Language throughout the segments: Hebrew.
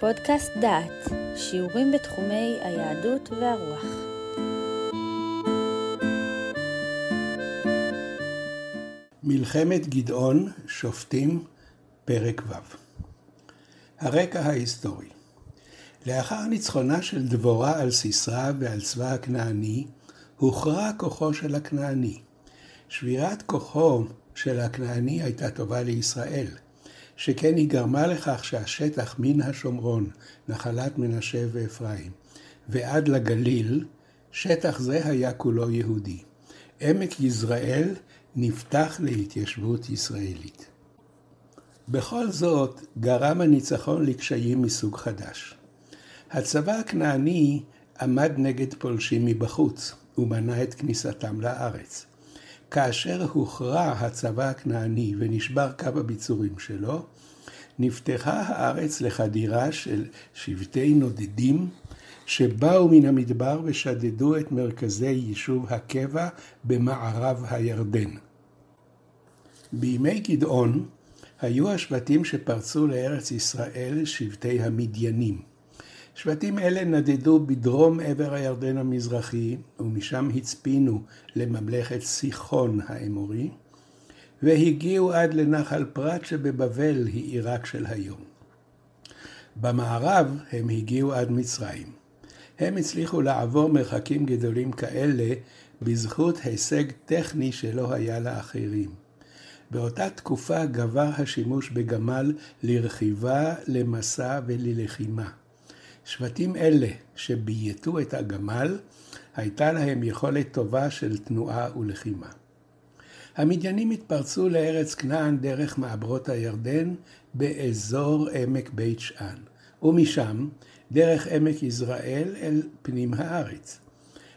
פודקאסט דעת, שיעורים בתחומי היהדות והרוח. מלחמת גדעון, שופטים, פרק ו' הרקע ההיסטורי לאחר ניצחונה של דבורה על סיסרא ועל צבא הכנעני, הוכרע כוחו של הכנעני. שבירת כוחו של הכנעני הייתה טובה לישראל, שכן היא גרמה לכך שהשטח מן השומרון, נחלת מנשה ואפרים, ועד לגליל, שטח זה היה כולו יהודי. עמק יזרעאל נפתח להתיישבות ישראלית. בכל זאת, גרם הניצחון לקשיים מסוג חדש. הצבא הכנעני עמד נגד פולשים מבחוץ, ומנע את כניסתם לארץ. כאשר הוכרע הצבא הכנעני ונשבר קו הביצורים שלו, נפתחה הארץ לחדירה של שבטי נודדים שבאו מן המדבר ושדדו את מרכזי יישוב הקבע במערב הירדן. בימי גדעון היו השבטים שפרצו לארץ ישראל שבטי המדיינים. שבטים אלה נדדו בדרום עבר הירדן המזרחי, ומשם הצפינו לממלכת סיחון האמורי, והגיעו עד לנחל פרת שבבבל היא עיראק של היום. במערב הם הגיעו עד מצרים. הם הצליחו לעבור מרחקים גדולים כאלה בזכות הישג טכני שלא היה לאחרים. באותה תקופה גבר השימוש בגמל לרכיבה, למסע וללחימה. שבטים אלה שבייתו את הגמל, הייתה להם יכולת טובה של תנועה ולחימה. המדיינים התפרצו לארץ כנען דרך מעברות הירדן באזור עמק בית שאן, ומשם דרך עמק יזרעאל אל פנים הארץ.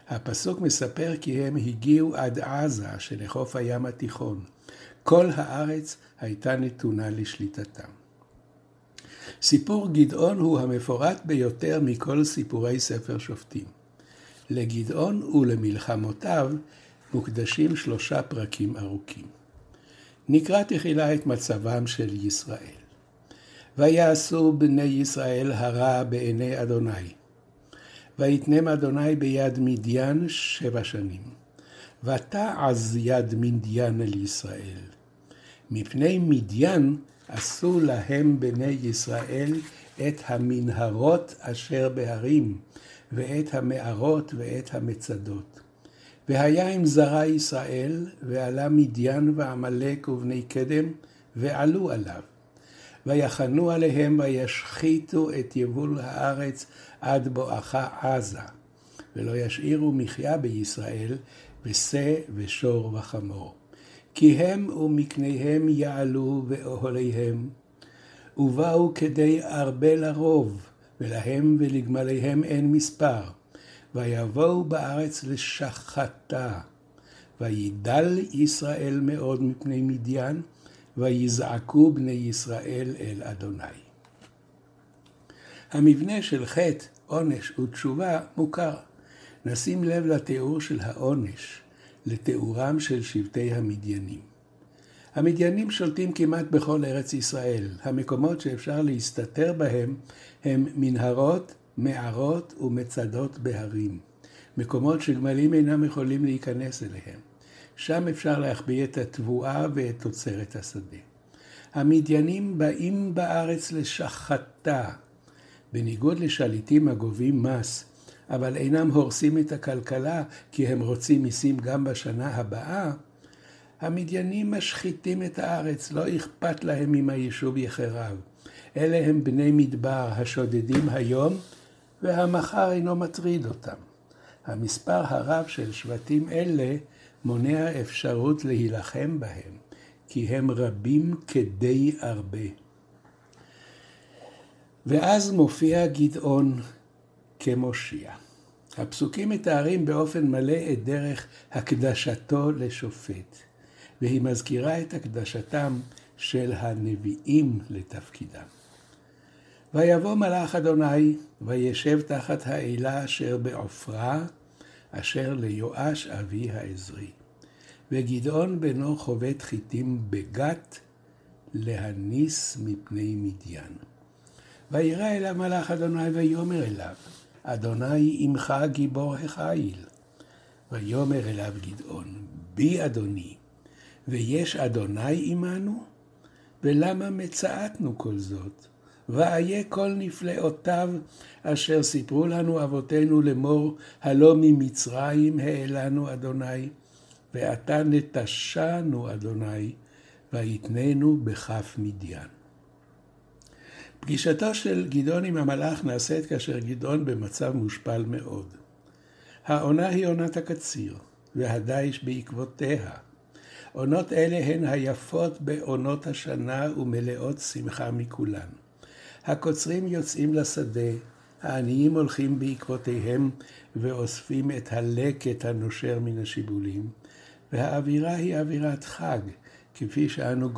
הפסוק מספר כי הם הגיעו עד עזה שלחוף הים התיכון. כל הארץ הייתה נתונה לשליטתם. סיפור גדעון הוא המפורט ביותר מכל סיפורי ספר שופטים. לגדעון ולמלחמותיו מוקדשים שלושה פרקים ארוכים. נקרא תחילה את מצבם של ישראל. ויעשו בני ישראל הרע בעיני אדוני. ויתנם אדוני ביד מדיין שבע שנים. ותעז יד מדיין אל ישראל. מפני מדיין עשו להם בני ישראל את המנהרות אשר בהרים, ואת המערות ואת המצדות. והיה עם זרע ישראל, ועלה מדיין ועמלק ובני קדם, ועלו עליו. ויחנו עליהם וישחיתו את יבול הארץ עד בואכה עזה, ולא ישאירו מחיה בישראל, ושה ושור וחמור. כי הם ומקניהם יעלו ואוהליהם, ובאו כדי ארבה לרוב, ולהם ולגמליהם אין מספר. ויבואו בארץ לשחתה. וידל ישראל מאוד מפני מדיין, ויזעקו בני ישראל אל אדוני. המבנה של חטא, עונש ותשובה מוכר. נשים לב לתיאור של העונש, לתיאורם של שבטי המדיינים. המדיינים שולטים כמעט בכל ארץ ישראל. המקומות שאפשר להסתתר בהם הם מנהרות, מערות ומצדות בהרים. מקומות שגמלים אינם יכולים להיכנס אליהם. שם אפשר להחביא את התבואה ואת תוצרת השדה. המדיינים באים בארץ לשחתה. בניגוד לשליטים הגובים מס, אבל אינם הורסים את הכלכלה כי הם רוצים מיסים גם בשנה הבאה, המדיינים משחיתים את הארץ, לא אכפת להם אם היישוב יחרב. אלה הם בני מדבר השודדים היום, והמחר אינו מטריד אותם. המספר הרב של שבטים אלה מונע אפשרות להילחם בהם, כי הם רבים כדי הרבה. ואז מופיע גדעון כמושיע. הפסוקים מתארים באופן מלא את דרך הקדשתו לשופט, והיא מזכירה את הקדשתם של הנביאים לתפקידם. ויבוא מלאך אדוני, וישב תחת האלה אשר בעופרה, אשר ליואש אבי העזרי. וגדעון בנו חובט חיטים בגת, להניס מפני מדיין. וירא אליו מלאך אדוני ויאמר אליו, אדוני עמך גיבור החיל. ויאמר אליו גדעון, בי אדוני, ויש אדוני עמנו? ולמה מצאתנו כל זאת? ואיה כל נפלאותיו אשר סיפרו לנו אבותינו לאמור, הלא ממצרים העלנו אדוני, ועתה נטשנו אדוני, ויתננו בכף מדיין. פגישתו של גדעון עם המלאך נעשית כאשר גדעון במצב מושפל מאוד. העונה היא עונת הקציר, והדיש בעקבותיה. עונות אלה הן היפות בעונות השנה ומלאות שמחה מכולן. הקוצרים יוצאים לשדה, העניים הולכים בעקבותיהם ואוספים את הלקט הנושר מן השיבולים, והאווירה היא אווירת חג, כפי שאנו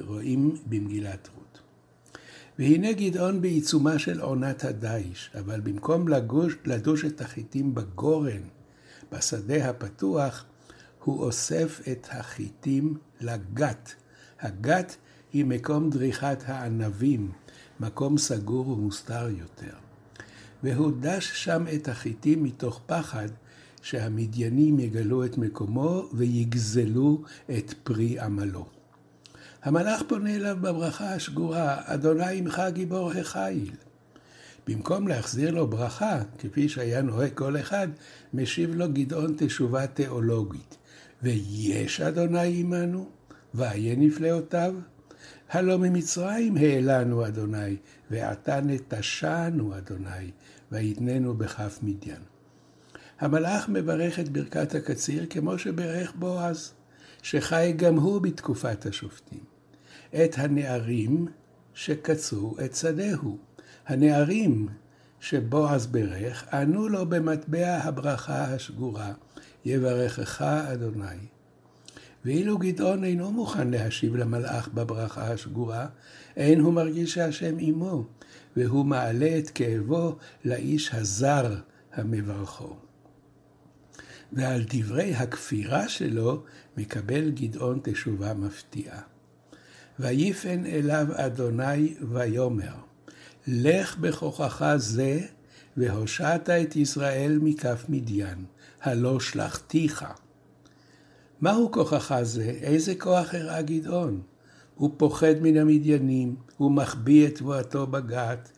רואים במגילת רות. והנה גדעון בעיצומה של עונת הדיש, אבל במקום לגוש, לדוש את החיטים בגורן, בשדה הפתוח, הוא אוסף את החיטים לגת. הגת היא מקום דריכת הענבים, מקום סגור ומוסתר יותר. והוא דש שם את החיטים מתוך פחד שהמדיינים יגלו את מקומו ויגזלו את פרי עמלו. המלאך פונה אליו בברכה השגורה, אדוני עמך גיבור החיל. במקום להחזיר לו ברכה, כפי שהיה נוהג כל אחד, משיב לו גדעון תשובה תיאולוגית. ויש אדוני עמנו, ואיה נפלאותיו. הלא ממצרים העלנו אדוני, ועתה נטשנו אדוני, ויתננו בכף מדיין. המלאך מברך את ברכת הקציר כמו שברך בועז, שחי גם הוא בתקופת השופטים. את הנערים שקצו את שדהו. הנערים שבועז ברך, ענו לו במטבע הברכה השגורה, יברכך אדוני. ואילו גדעון אינו מוכן להשיב למלאך בברכה השגורה, אין הוא מרגיש שהשם עמו, והוא מעלה את כאבו לאיש הזר המברכו. ועל דברי הכפירה שלו מקבל גדעון תשובה מפתיעה. ויפן אליו אדוני ויאמר, לך בכוחך זה, והושעת את ישראל מכף מדיין, הלא שלחתיך. מהו כוחך זה? איזה כוח הראה גדעון? הוא פוחד מן המדיינים, הוא מחביא את תבואתו בגת.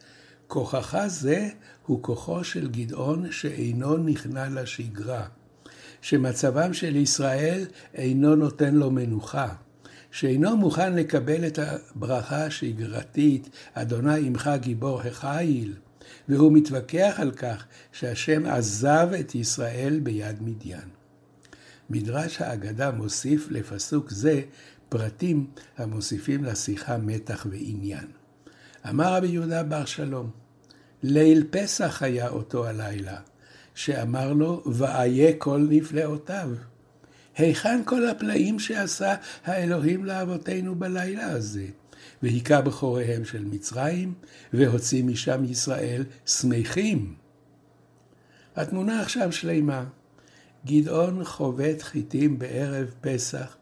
כוחך זה הוא כוחו של גדעון שאינו נכנע לשגרה, שמצבם של ישראל אינו נותן לו מנוחה. שאינו מוכן לקבל את הברכה השגרתית, אדוני עמך גיבור החיל, והוא מתווכח על כך שהשם עזב את ישראל ביד מדיין. מדרש האגדה מוסיף לפסוק זה פרטים המוסיפים לשיחה מתח ועניין. אמר רבי יהודה בר שלום, ליל פסח היה אותו הלילה, שאמר לו, ואיה כל נפלאותיו. היכן כל הפלאים שעשה האלוהים לאבותינו בלילה הזה? והיכה בחוריהם של מצרים, והוציא משם ישראל שמחים. התמונה עכשיו שלמה. גדעון חובט חיטים בערב פסח,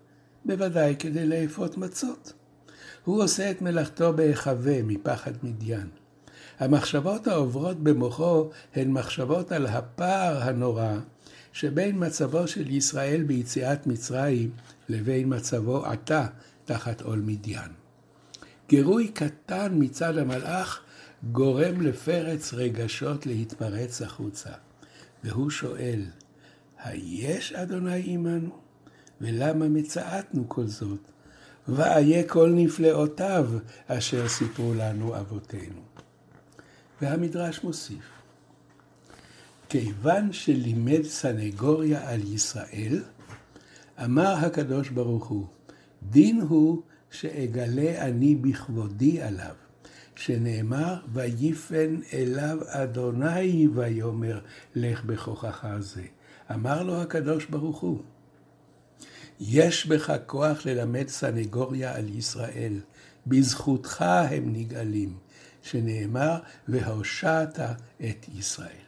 בוודאי כדי לאפות מצות. הוא עושה את מלאכתו בהיחווה מפחד מדיין. המחשבות העוברות במוחו הן מחשבות על הפער הנורא שבין מצבו של ישראל ביציאת מצרים לבין מצבו עתה תחת עול מדיין. גירוי קטן מצד המלאך גורם לפרץ רגשות להתפרץ החוצה, והוא שואל, היש אדוני עמנו? ולמה מצאתנו כל זאת? ואיה כל נפלאותיו אשר סיפרו לנו אבותינו. והמדרש מוסיף, כיוון שלימד סנגוריה על ישראל, אמר הקדוש ברוך הוא, דין הוא שאגלה אני בכבודי עליו, שנאמר, ויפן אליו אדוני ויאמר, לך בכוחך זה. אמר לו הקדוש ברוך הוא, יש בך כוח ללמד סנגוריה על ישראל, בזכותך הם נגאלים, שנאמר, והושעת את ישראל.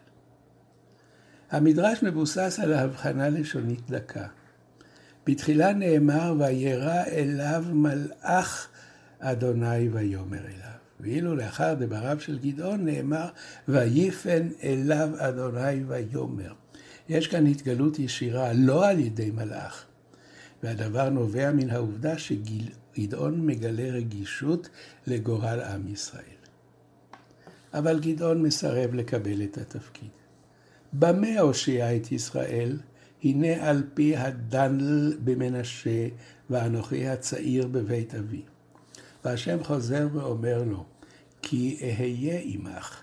המדרש מבוסס על ההבחנה לשונית דקה. בתחילה נאמר, וירא אליו מלאך אדוני ויאמר אליו. ואילו לאחר דבריו של גדעון נאמר, ויפן אליו אדוני ויאמר. יש כאן התגלות ישירה, לא על ידי מלאך. והדבר נובע מן העובדה שגדעון מגלה רגישות לגורל עם ישראל. אבל גדעון מסרב לקבל את התפקיד. במה הושיע את ישראל? הנה על פי הדנל במנשה, ואנוכי הצעיר בבית אבי. והשם חוזר ואומר לו, כי אהיה עמך,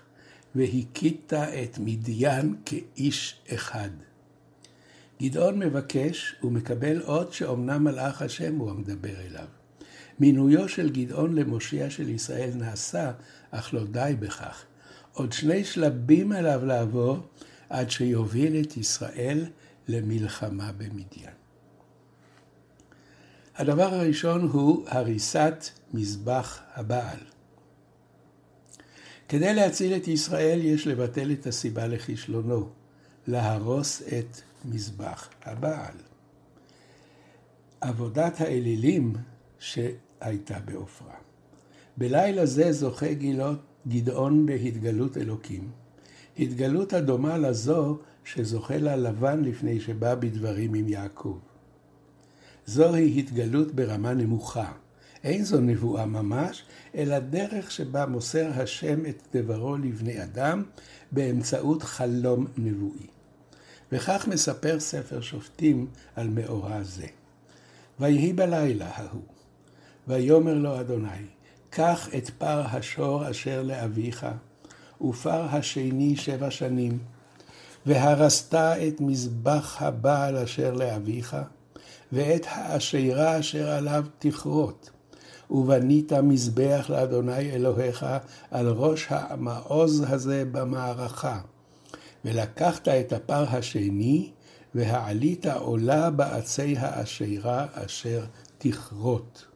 והכית את מדיין כאיש אחד. גדעון מבקש ומקבל אות שאומנם מלאך השם הוא המדבר אליו. מינויו של גדעון למושיע של ישראל נעשה, אך לא די בכך. עוד שני שלבים עליו לעבור עד שיוביל את ישראל למלחמה במדיין. הדבר הראשון הוא הריסת מזבח הבעל. כדי להציל את ישראל יש לבטל את הסיבה לכישלונו, להרוס את מזבח הבעל. עבודת האלילים שהייתה בעופרה. בלילה זה זוכה גילות, גדעון בהתגלות אלוקים, התגלות הדומה לזו שזוכה לה לבן לפני שבא בדברים עם יעקב. זוהי התגלות ברמה נמוכה. אין זו נבואה ממש, אלא דרך שבה מוסר השם את דברו לבני אדם באמצעות חלום נבואי. וכך מספר ספר שופטים על מאורע זה. ויהי בלילה ההוא, ויאמר לו אדוני, קח את פר השור אשר לאביך, ופר השני שבע שנים, והרסת את מזבח הבעל אשר לאביך, ואת האשירה אשר עליו תכרות, ובנית מזבח לאדוני אלוהיך על ראש המעוז הזה במערכה. ולקחת את הפר השני, והעלית עולה בעצי האשירה אשר תכרות.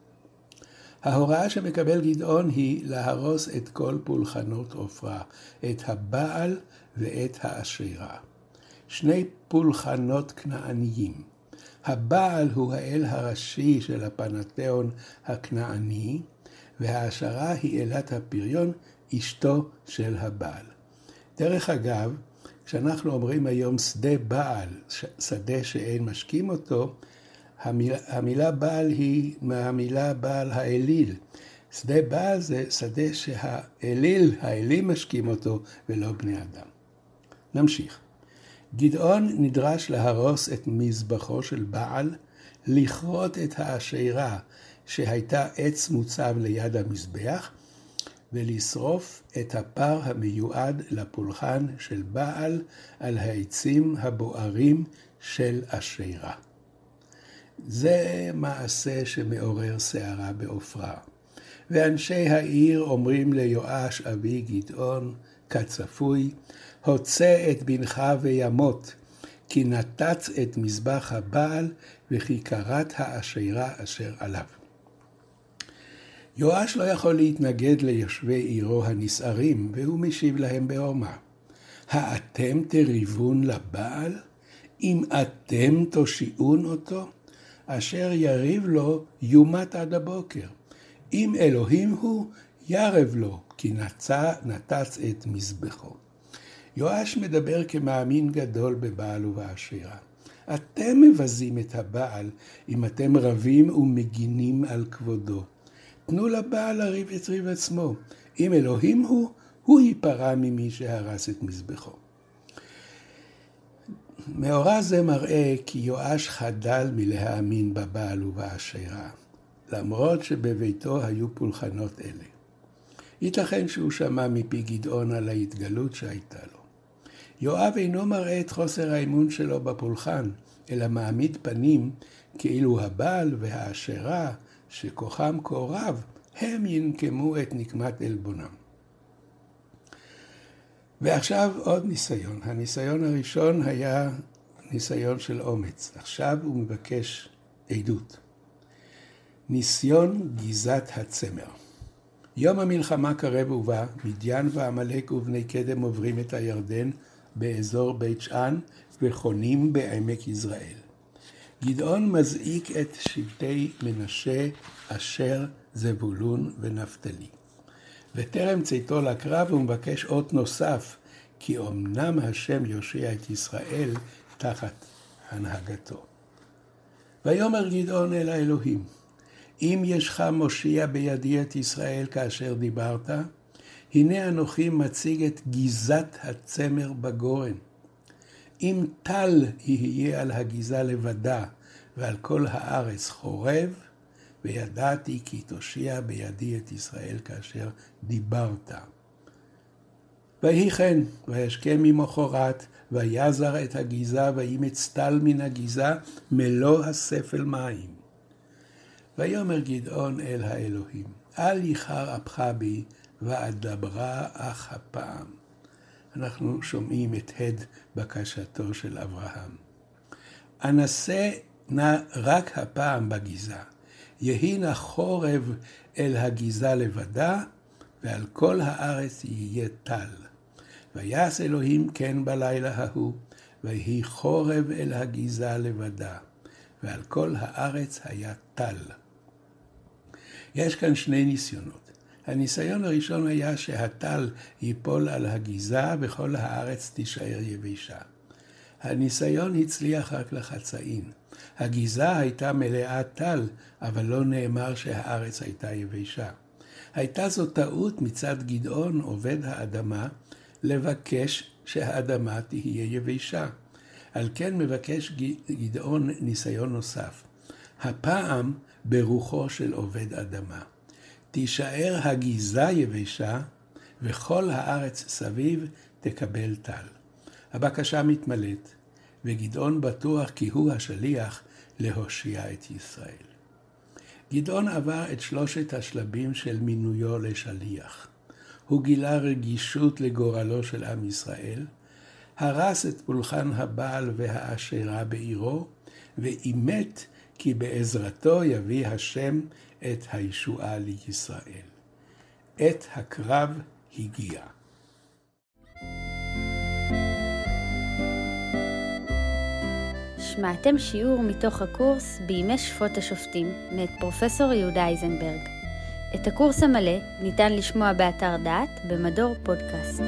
ההוראה שמקבל גדעון היא להרוס את כל פולחנות עופרה, את הבעל ואת האשירה. שני פולחנות כנעניים. הבעל הוא האל הראשי של הפנתיאון הכנעני, וההשערה היא אלת הפריון, אשתו של הבעל. דרך אגב, כשאנחנו אומרים היום שדה בעל, שדה שאין משקים אותו, המילה, המילה בעל היא מהמילה בעל האליל. שדה בעל זה שדה שהאליל, האלים משקים אותו, ולא בני אדם. נמשיך. גדעון נדרש להרוס את מזבחו של בעל, לכרות את האשירה שהייתה עץ מוצב ליד המזבח, ולשרוף את הפר המיועד לפולחן של בעל על העצים הבוערים של אשירה. זה מעשה שמעורר סערה בעופרה. ואנשי העיר אומרים ליואש אבי גדעון, כצפוי, הוצא את בנך וימות, כי נתץ את מזבח הבעל, וכי כרת האשירה אשר עליו. יואש לא יכול להתנגד ליושבי עירו הנסערים, והוא משיב להם בעורמה. האתם תריבון לבעל? אם אתם תושיעון אותו? אשר יריב לו יומת עד הבוקר. אם אלוהים הוא, ירב לו, כי נצא, נתץ את מזבחו. יואש מדבר כמאמין גדול בבעל ובעשירה. אתם מבזים את הבעל אם אתם רבים ומגינים על כבודו. תנו לבעל לריב את ריב עצמו. אם אלוהים הוא, הוא ייפרע ממי שהרס את מזבחו. מאורע זה מראה כי יואש חדל מלהאמין בבעל ובעשירה, למרות שבביתו היו פולחנות אלה. ייתכן שהוא שמע מפי גדעון על ההתגלות שהייתה לו. יואב אינו מראה את חוסר האמון שלו בפולחן, אלא מעמיד פנים כאילו הבעל והעשרה, שכוחם כה רב, הם ינקמו את נקמת עלבונם. ועכשיו עוד ניסיון. הניסיון הראשון היה ניסיון של אומץ. עכשיו הוא מבקש עדות. ניסיון גיזת הצמר. יום המלחמה קרב ובא, מדיין ועמלק ובני קדם עוברים את הירדן באזור בית שאן וחונים בעמק יזרעאל. גדעון מזעיק את שבטי מנשה, אשר, זבולון ונפתלי. וטרם צאתו לקרב הוא מבקש אות נוסף, כי אמנם השם יושיע את ישראל תחת הנהגתו. ויאמר גדעון אל האלוהים, אם ישך מושיע בידי את ישראל כאשר דיברת, הנה אנוכי מציג את גיזת הצמר בגורן. אם טל יהיה על הגיזה לבדה, ועל כל הארץ חורב, וידעתי כי תושיע בידי את ישראל כאשר דיברת. ויהי כן, וישכם ממחרת, ויזר את הגיזה, וימץ טל מן הגיזה, מלוא הספל מים. ויאמר גדעון אל האלוהים, אל ייחר אפך בי, ואדברה אך הפעם. אנחנו שומעים את הד בקשתו של אברהם. אנסה נא רק הפעם בגיזה, יהי נא חורב אל הגיזה לבדה, ועל כל הארץ יהיה טל. ויעש אלוהים כן בלילה ההוא, ויהי חורב אל הגיזה לבדה, ועל כל הארץ היה טל. יש כאן שני ניסיונות. הניסיון הראשון היה שהטל ייפול על הגיזה וכל הארץ תישאר יבשה. הניסיון הצליח רק לחצאין. הגיזה הייתה מלאה טל, אבל לא נאמר שהארץ הייתה יבשה. הייתה זו טעות מצד גדעון, עובד האדמה, לבקש שהאדמה תהיה יבשה. על כן מבקש גדעון ניסיון נוסף. הפעם ברוחו של עובד אדמה. תישאר הגיזה יבשה, וכל הארץ סביב תקבל טל. הבקשה מתמלאת, וגדעון בטוח כי הוא השליח להושיע את ישראל. גדעון עבר את שלושת השלבים של מינויו לשליח. הוא גילה רגישות לגורלו של עם ישראל, הרס את פולחן הבעל והאשרה בעירו, ואימת כי בעזרתו יביא השם את הישועה לישראל. עת הקרב הגיע. שמעתם שיעור מתוך הקורס בימי שפוט השופטים מאת פרופסור יהודה אייזנברג. את הקורס המלא ניתן לשמוע באתר דעת במדור פודקאסט.